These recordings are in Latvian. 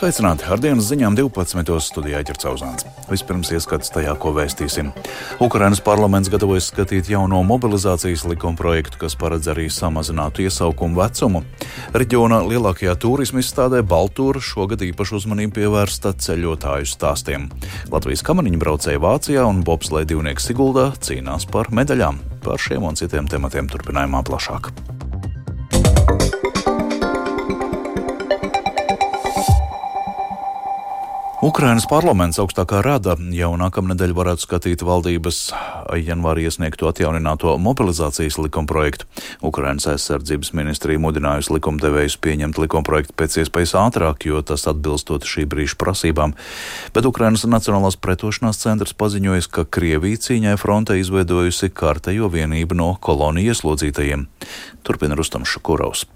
Sveicināti! Ar dienas ziņām 12. studijā ķercauzāns. Vispirms ieskats tajā, ko vēstīsim. Ukrainas parlaments gatavojas skatīt jauno mobilizācijas likuma projektu, kas paredz arī samazinātu iesaukumu vecumu. Reģiona lielākajā turisma izstādē Baltūra šogad īpašu uzmanību pievērsta ceļotāju stāstiem. Latvijas kamaniņu braucēji Vācijā un bobslē divnieks Siguldā cīnās par medaļām. Par šiem un citiem tematiem turpinājumā plašāk. Ukrainas parlaments augstākā rada jau nākamnedēļ varētu skatīt valdības janvārī iesniegto atjaunināto mobilizācijas likumprojektu. Ukrainas aizsardzības ministrija mudinājusi likumdevējus pieņemt likumprojektu pēc iespējas ātrāk, jo tas atbilstot šī brīža prasībām. Bet Ukrainas Nacionālās pretošanās centrs paziņoja, ka Krievija cīņai fronte izveidojusi kārtējo vienību no koloniju ieslodzītajiem. Turpina Rustams Šukurovs.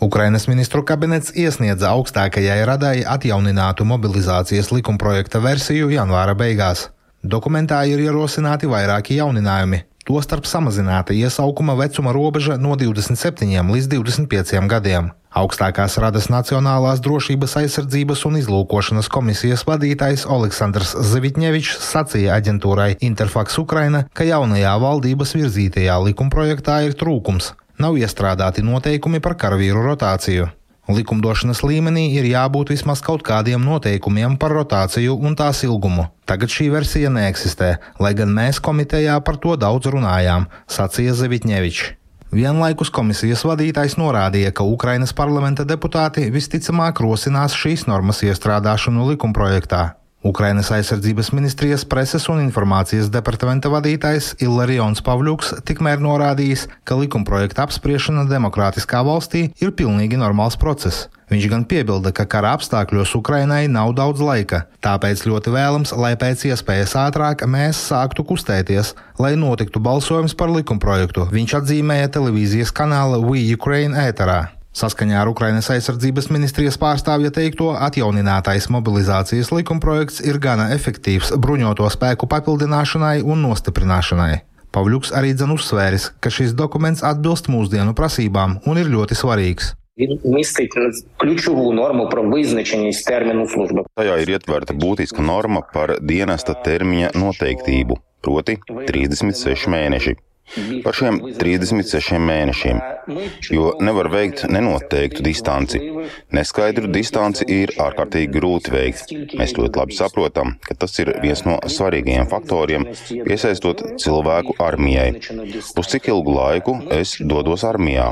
Ukrainas ministru kabinets iesniedza augstākajai radai atjauninātu mobilizācijas likumprojekta versiju janvāra beigās. Dokumentā ir ierosināti vairāki jauninājumi, tostarp samazināta iesaukuma vecuma robeža no 27 līdz 25 gadiem. Augstākās radas Nacionālās drošības aizsardzības un izlūkošanas komisijas vadītājs Aleksandrs Zivitņevičs sacīja aģentūrai Interfax Ukraina, ka jaunajā valdības virzītajā likumprojektā ir trūkums Nav iestrādāti noteikumi par karavīru rotāciju. Likumdošanas līmenī ir jābūt vismaz kaut kādiem noteikumiem par rotāciju un tās ilgumu. Tagad šī versija neeksistē, lai gan mēs komitejā par to daudz runājām, sacīja Zevitņevičs. Vienlaikus komisijas vadītājs norādīja, ka Ukrainas parlamenta deputāti visticamāk rosinās šīs normas iestrādāšanu likumprojektā. Ukrainas aizsardzības ministrijas preses un informācijas departamenta vadītājs Ilarions Pavļuks tikmēr norādījis, ka likumprojekta apspriešana demokrātiskā valstī ir pilnīgi normāls process. Viņš gan piebilda, ka kara apstākļos Ukrainai nav daudz laika, tāpēc ļoti vēlams, lai pēc iespējas ātrāk mēs sāktu kustēties, lai notiktu balsojums par likumprojektu. Viņš atzīmēja televīzijas kanāla We Ukraine ēterā. Saskaņā ar Ukrainas aizsardzības ministrijas pārstāvja teikto, atjauninātais mobilizācijas likumprojekts ir gana efektīvs bruņoto spēku papildināšanai un nostiprināšanai. Pavļuks arī dzen uzsvēris, ka šis dokuments atbilst mūsdienu prasībām un ir ļoti svarīgs. Він містить ключову норму про визначеність терміну служби. Tajā ir ietverta būtiska norma par dienesta termiņa noteiktību, proti 36 mēneši par šiem 36 mēnešiem, jo nevar veikt nenoteiktu distanci. Neskaidru distanci ir ārkārtīgi grūti veikt. Mēs ļoti labi saprotam, ka tas ir viens no svarīgajiem faktoriem, piesaistot cilvēku armijai. Uz cik ilgu laiku es dodos armijā?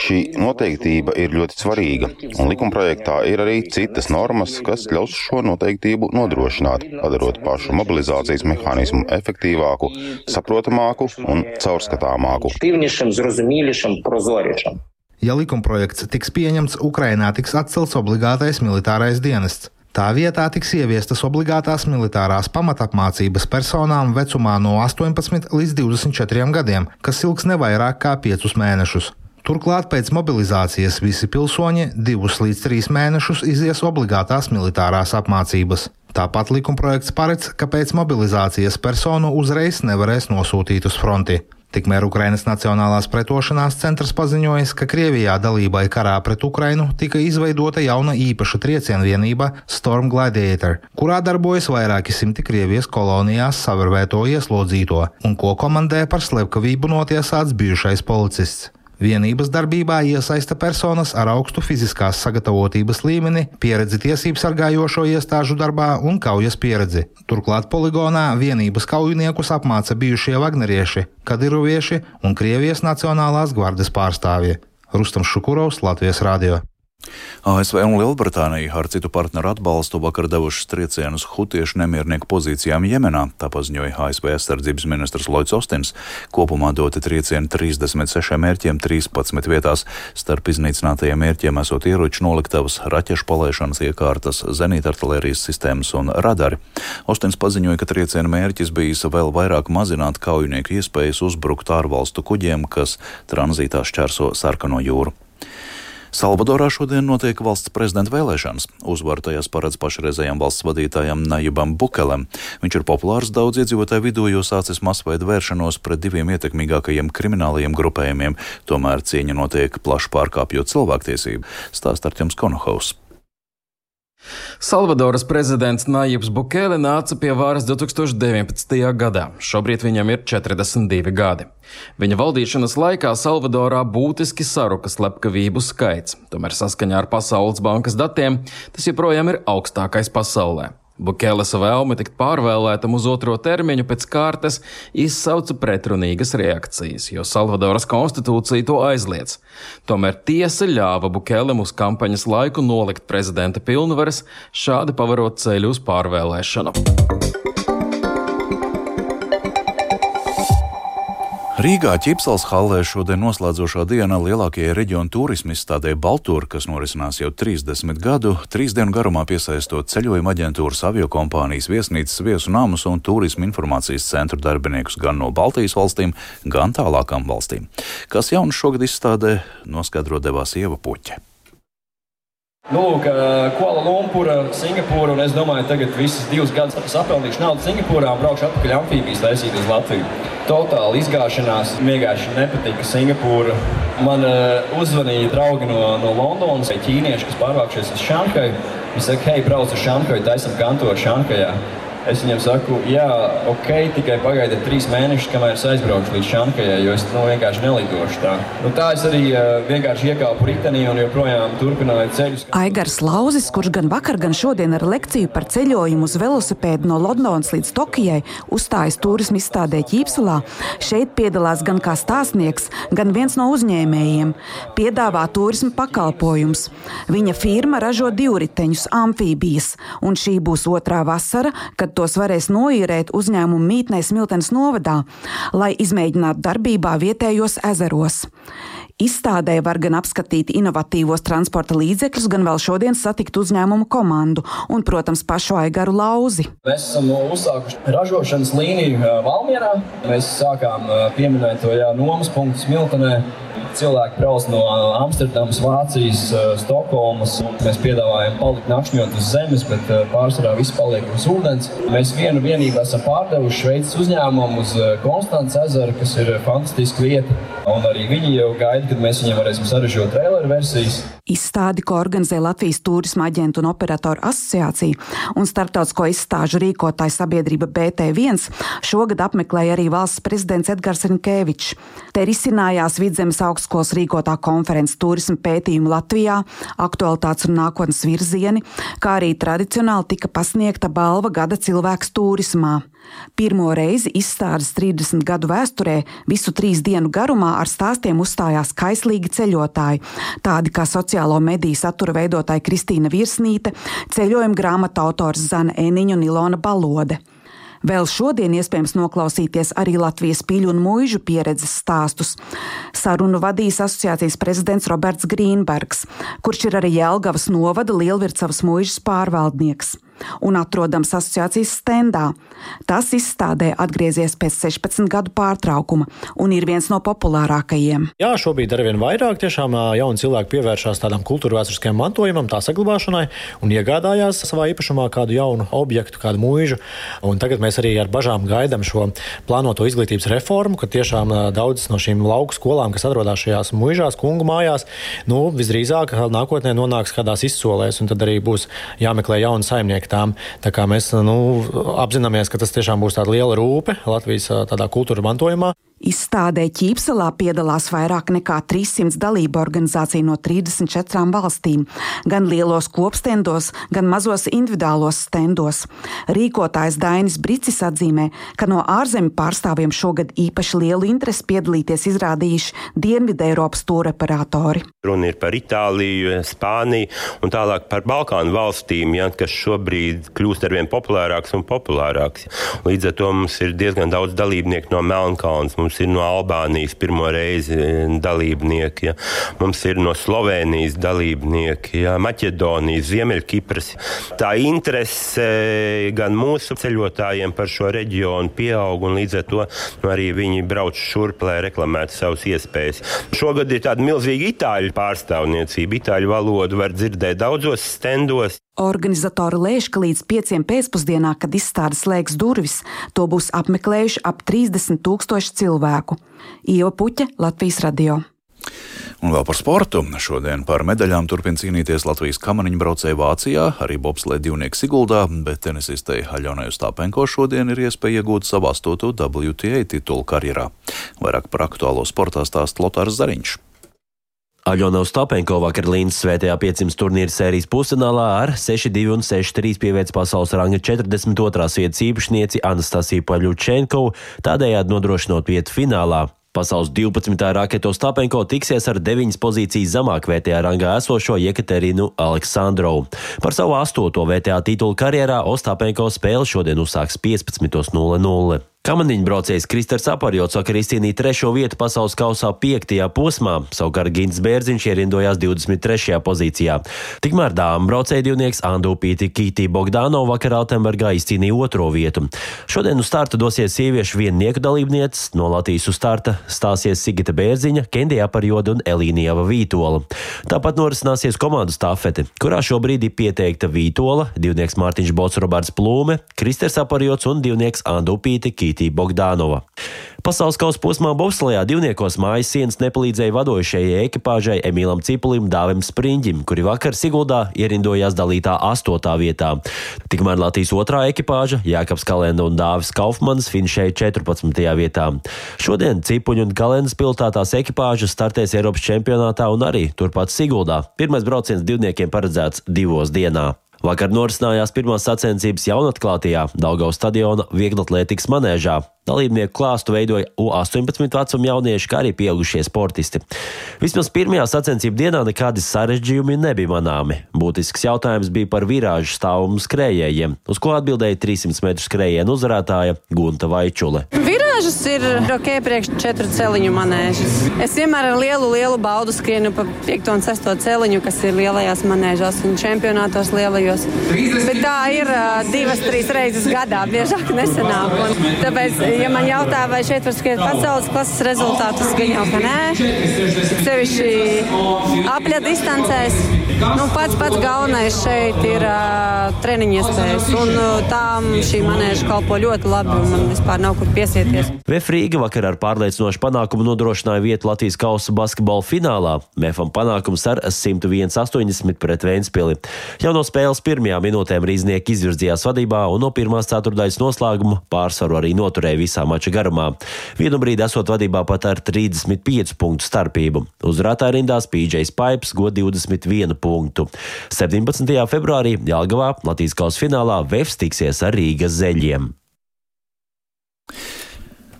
Šī noteiktība ir ļoti svarīga, un likumprojektā ir arī citas normas, kas ļaus šo noteiktību nodrošināt, padarot pašu mobilizācijas mehānismu efektīvāku, saprotamāku un caur caurskatāmāku. Ja likumprojekts tiks pieņemts, Ukrainā tiks atcelts obligātais militārais dienests. Tā vietā tiks ieviestas obligātās militārās pamatapmācības personām vecumā no 18 līdz 24 gadiem, kas ilgs ne vairāk kā 5 mēnešus. Turklāt pēc mobilizācijas visi pilsoņi divus līdz trīs mēnešus izies obligātās militārās apmācības. Tāpat likumprojekts paredz, ka pēc mobilizācijas personu uzreiz nevarēs nosūtīt uz fronti. Tikmēr Ukrainas Nacionālās pretošanās centrs paziņoja, ka Krievijā dalībai karā pret Ukrainu tika izveidota jauna īpaša triecienvienība Storm Gladiator, kurā darbojas vairāki simti Krievijas kolonijās savervēto ieslodzīto un ko komandē par slepkavību notiesāts bijušais policists. Vienības darbībā iesaista personas ar augstu fiziskās sagatavotības līmeni, pieredzi tiesību sargājošo iestāžu darbā un kaujas pieredzi. Turklāt poligonā vienības kaujiniekus apmāca bijušie vagnerieši, kadiruvieši un Krievijas Nacionālās gvardes pārstāvji. Rustam Šukurovs, Latvijas Rādio. ASV un Lielbritānija ar citu partneru atbalstu vakar devušas triecienus hutiešu nemiernieku pozīcijām Jemenā, tā paziņoja ASV aizsardzības ministrs Lloyds Ostins. Kopumā doti triecieni 36 mērķiem 13 vietās. Starp iznīcinātajiem mērķiem esot ieroču noliktavas, raķešu palaišanas iekārtas, zenītartilērijas sistēmas un radari. Ostins paziņoja, ka trieciena mērķis bijis vēl vairāk mazināt kaujinieku iespējas uzbrukt ārvalstu kuģiem, kas tranzītā šķērso sarkano jūru. Salvadorā šodien notiek valsts prezidenta vēlēšanas. Uzvaru tajās paredz pašreizējam valsts vadītājam Najibam Bukelem. Viņš ir populārs daudz iedzīvotāju vidū, jo sācis masveida vēršanos pret diviem ietekmīgākajiem kriminālajiem grupējumiem. Tomēr cīņa notiek plaši pārkāpjot cilvēktiesību. Stāst Arķems Konohaus. Salvadoras prezidents Nājibs Bukele nāca pie varas 2019. gadā. Šobrīd viņam ir 42 gadi. Viņa valdīšanas laikā Salvadorā būtiski saruka slepkavību skaits, tomēr saskaņā ar Pasaules bankas datiem tas joprojām ir augstākais pasaulē. Bukeles vēlme tikt pārvēlētam uz otro termiņu pēc kārtas izsauca pretrunīgas reakcijas, jo Salvadoras konstitūcija to aizliedz. Tomēr tiesa ļāva Bukelem uz kampaņas laiku nolikt prezidenta pilnvaras, šādi pavarot ceļu uz pārvēlēšanu. Rīgā Ķipsels hallē šodien noslēdzošā diena lielākajai reģionu turismu izstādē Baltūra, kas norisinās jau 30 gadu, trīs dienu garumā piesaistot ceļojuma aģentūras, aviokompānijas, viesnīcas, viesu namus un turismu informācijas centru darbiniekus gan no Baltijas valstīm, gan tālākām valstīm. Kas jauns šogad izstādē, noskaidro devās Ieva Puķa. Lūk, Kuala Lumpura, Singapūra, un es domāju, tagad visas divas gadus sapelnīšu naudu Singapūrā un braukšu atpakaļ amfībijas taisīt uz Latviju. Totāli izgāšanās, vienkārši nepatika Singapūra. Man uh, uzvanīja draugi no, no Londonas, vai ķīnieši, kas pārvākšies uz Šankaju. Viņi saka, hei, brauc uz Šankaju, taisam kantoru Šankajā. Es viņam saku, jā, ok, tikai pagaidiet trīs mēnešus, kamēr es aizbraukšu līdz Šankajai, jo es nu, vienkārši nelidošu tā. Nu, tā es arī uh, vienkārši iekāpu ritenī un joprojām turpināju ceļus. Aigars Lauzis, kurš gan vakar, gan šodien ar lekciju par ceļojumu uz velosipēdu no Londonas līdz Tokijai uzstājas turismu izstādē Ķīpselā, šeit piedalās gan kā stāstnieks, gan viens no uzņēmējiem. Piedāvā turismu pakalpojums. Viņa firma ražo divriteņus, amfībijas, un šī būs otrā vasara, kad tos varēs noīrēt uzņēmumu mītnē Smiltenes novadā, lai izmēģinātu darbībā vietējos ezeros. Izstādē var gan apskatīt inovatīvos transporta līdzekļus, gan vēl šodien satikt uzņēmumu komandu un, protams, pašu Aigaru lauzi. Mēs esam uzsākuši ražošanas līniju Valmjerā. Mēs sākām pieminēt to nomas punktu Smiltenē. Cilvēki brauc no Amsterdamas, Vācijas, Stokholmas. Mēs piedāvājam palikt nakšņot uz zemes, bet pārsvarā viss paliek uz ūdens. Mēs vienu vienību esam pārdevuši Šveices uzņēmumu uz Konstants ezeru, kas ir fantastiska vieta. Un arī viņi jau gaida, kad mēs viņiem varēsim sarežģīt traileru versijas. Izstādi, ko organizē Latvijas Turisma aģentu un operatoru asociācija un starptautisko izstāžu rīkotāja sabiedrība BT1, šogad apmeklēja arī valsts prezidents Edgars Rinkēvičs. Te risinājās Vidzemes augstskolas rīkotā konferences turisma pētījumu Latvijā, aktualitātes un nākotnes virzieni, kā arī tradicionāli tika pasniegta balva gada cilvēks turismā. Pirmo reizi izstādes 30 gadu vēsturē visu trīs dienu garumā ar stāstiem uzstājās kaislīgi ceļotāji, tādi kā sociālo mediju satura veidotāja Kristīna Virsnīte, ceļojuma grāmatu autors Zana Eniņa un Ilona Balode. Vēl šodien iespējams noklausīties arī Latvijas pīļu un mūžu pieredzes stāstus. Sarunu vadīs asociācijas prezidents Roberts Grīnbergs, kurš ir arī Jelgavas novada Lielvircavas mūžas pārvaldnieks un atrodams asociācijas stendā. Tas izstādē atgriezies pēc 16 gadu pārtraukuma un ir viens no populārākajiem. Jā, šobrīd ar vien vairāk tiešām jauni cilvēki pievēršās tādam kultūra vēsturiskajam mantojumam, tā saglabāšanai un iegādājās savā īpašumā kādu jaunu objektu, kādu mūžu. Un tagad mēs arī ar bažām gaidām šo plānoto izglītības reformu, ka tiešām daudzas no šīm lauku skolām, kas atrodas šajās mūžās, kungu mājās, nu, visdrīzāk nākotnē nonāks kādās izsolēs, un tad arī būs jāmeklē jauni saimnieki tām. Tā kā mēs nu, apzināmies, ka tas tiešām būs tāda liela rūpe Latvijas tādā kultūra mantojumā. Izstādē Ķīpselā piedalās vairāk nekā 300 dalību organizāciju no 34 valstīm, gan lielos kopstendos, gan mazos individuālos stendos. Rīkotājs Dainis Bricis atzīmē, ka no ārzemju pārstāvjiem šogad īpaši lielu interesi piedalīties izrādījuši Dienvidē Eiropas tūreparatori. Runa ir par Itāliju, Spāniju un tālāk par Balkānu valstīm, ja, kas šobrīd kļūst arvien populārāks un populārāks. Līdz ar to mums ir diezgan daudz dalībnieku no Melnkalnes. Mums ir no Albānijas pirmo reizi eh, dalībnieki, ja. mums ir no Slovenijas dalībnieki, ja. Maķedonijas, Ziemeļkipras. Tā interese gan mūsu ceļotājiem par šo reģionu pieaug, un līdz ar to nu, arī viņi brauc šurp, lai reklamētu savas iespējas. Šogad ir tāda milzīga itāļu pārstāvniecība. Itāļu valodu var dzirdēt daudzos stendos. Organizatori lēš, ka līdz pieciem pēcpusdienā, kad izstāde slēgs durvis, to būs apmeklējuši ap 30 tūkstoši cilvēku. Ieva Puķa, Latvijas radio. Un vēl par sportu. Šodien par medaļām turpina cīnīties Latvijas kamaniņu braucēji Vācijā, arī bobslē divnieks Siguldā, bet tenisistei Haļonai Stāpenko šodien ir iespēja iegūt savu astoto WTA titulu karjerā. Vairāk par aktuālo sportā stāsta Lotārs Zariņš. Aļona Ostapenko vakar Līnas svētajā 500 turnīra sērijas pusfinālā ar 6-2 un 6-3 pieveic pasaules ranga 42. vietas īpašnieci Anastasiju Paļučenkovu, tādējādi nodrošinot vietu finālā. Pasaules 12. raketo Stapenko tiksies ar 9 pozīcijas zemāk VTA rangā esošo Jekaterinu Aleksandrovu. Par savu astoto VTA titulu karjerā Ostapenko spēli šodien uzsāks 15.00. Kamaniņu braucējs Kristers Aparjots vakar izcīnīja trešo vietu pasaules kausā piektajā posmā, savukārt Gins Bērziņš ierindojās 23. pozīcijā. Tikmēr dāmas braucēja divnieks Andūpīti Kītī Bogdāno vakar Altenbergā izcīnīja otro vietu. Šodien uz starta dosies sieviešu viennieku dalībnieces, no Latvijas uz starta stāsies Sigita Bērziņa, Kendija Aparjoda un Elīnieva Vītola. Tāpat norisināsies komandu stafete, kurā šobrīd ir pieteikta Vītola, divnieks Mārtiņš Bots Roberts Plūme, Kristers Aparjots un divnieks Andūpīti Kītī. Margarītī Bogdānova. Pasaules kausa posmā Bobslējā divniekos mājas sienas nepalīdzēja vadošajai ekipāžai Emīlam Cipulim Dāvim Springim, kuri vakar Siguldā ierindojās dalītā astotā vietā. Tikmēr Latvijas otrā ekipāža Jākaps Kalenda un Dāvis Kaufmans finšēja 14. vietā. Šodien Cipuļu un Kalendas piltātās ekipāžas startēs Eiropas čempionātā un arī turpat Siguldā. Pirmais brauciens divniekiem paredzēts divos dienā. Vakar norisinājās pirmās sacensības jaunatklātajā Daugavas stadiona vieglatlētikas manēžā. Dalībnieku klāstu veidoja U-18 vecuma jaunieši, kā arī pieaugušie sportisti. Vismaz pirmajā sacensību dienā nekādi sarežģījumi nebija manāmi. Būtisks jautājums bija par virāžu stāvumu skrējējiem, uz ko atbildēja 300 metru skrējienu uzvarētāja Gunta Vaičule. Virāžas ir ok, priekš četru celiņu manēžas. Es vienmēr ar lielu, lielu baudu skrienu pa 5 un 6 celiņu, kas ir lielajās manēžās un čempionātos lielajos. Bet tā ir divas, trīs reizes gadā, biežāk nesenāk. Un tāpēc ja man jautā, vai šeit var skriet pasaules klases rezultātus, gan jau ka nē. Sevišķi apļa distancēs. Nu, pats pats galvenais šeit ir uh, treniņa iespējas. Un uh, tām šī manēža kalpo ļoti labi un man vispār nav kur piesieties. Vefrīga vakar ar pārliecinošu panākumu nodrošināja vietu Latvijas kausa basketbola finālā. Mēfam panākums ar 101-80 pret Vēnspili. Jau no spēles pirmajā minūtēm rīznieki izvirzījās vadībā un no pirmās ceturdaļas noslēguma pārsvaru arī noturēja visā mača garumā. Vienu brīdi esot vadībā pat ar 35 punktu starpību. Uzvarētāja rindās PJs Pipes go 21 punktu. 17. februārī Jālgavā Latvijas kausa finālā Vefs tiksies ar Rīgas zeļiem.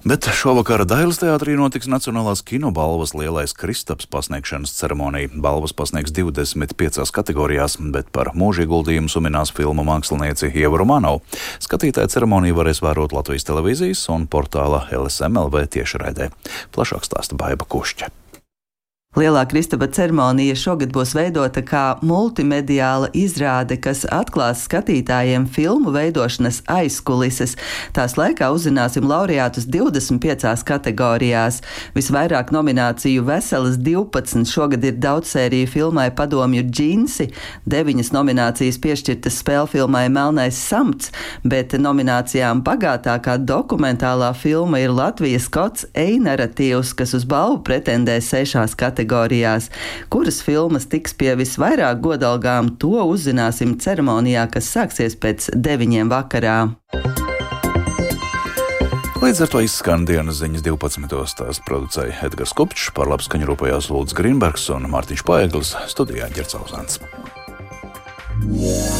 Bet šovakar Dailas teātrī notiks Nacionālās kinobalvas lielais Kristaps pasniegšanas ceremonija. Balvas pasniegs 25 kategorijās, bet par mūža ieguldījumu suminās filmu mākslinieci Ieva Romanov. Skatītāja ceremoniju varēs vērot Latvijas televīzijas un portāla LSMLV tiešraidē. Plašāk stāsta Baiba Kušķa. Lielā Kristaba ceremonija šogad būs veidota kā multimediāla izrāde, kas atklās skatītājiem filmu veidošanas aizkulises. Tās laikā uzzināsim laureātus 25 kategorijās. Visvairāk nomināciju veselas 12 šogad ir daudzsēriju filmai Padomju džinsi, 9 nominācijas piešķirtas spēļu filmai Melnais samts, bet nominācijām bagātākā dokumentālā filma ir Latvijas kots Einaratīvs, kas uz balvu pretendē sešās kategorijās kategorijās. Kuras filmas tiks pie visvairāk godalgām, to uzzināsim ceremonijā, kas sāksies pēc deviņiem vakarā. Līdz ar to izskan dienas ziņas 12. tās producēja Edgars Kopčs, par labskaņu rūpējās Lūdzu Grīnbergs un Mārtiņš Paeglis studijā Ģercauzāns. Yeah.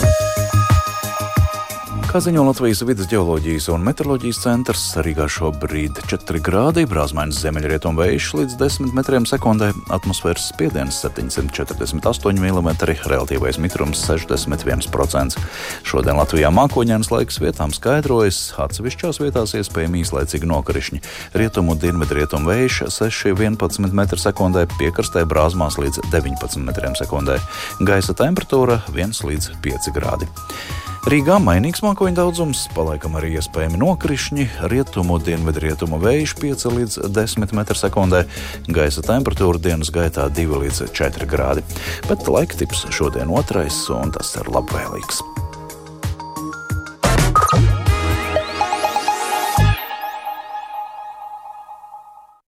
Kā ziņo Latvijas vidus geoloģijas un meteoroloģijas centrs, Rīgā šobrīd 4 grādi, brāzmaiņas ziemeļrietumu vējš līdz 10 metriem sekundē, atmosfēras spiediens 748 mm, relatīvais mitrums 61%. Šodien Latvijā mākoņdienas laiks vietām skaidrojas, atsevišķās vietās iespējami īslaicīgi nokrišņi. Rietumu dienvidrietumu vējš 6,11 m2, piekrastē brāzmās līdz 19 m2. Gaisa temperatūra 1 līdz 5 grādi. Rīgā mainīgs mākoņu daudzums, palaikam arī iespējami nokrišņi, rietumu, dienvidrietumu vējš 5 līdz 10 m2, gaisa temperatūra dienas gaitā 2 līdz 4 grādi. Bet laika tips šodien otrais, un tas ir labvēlīgs.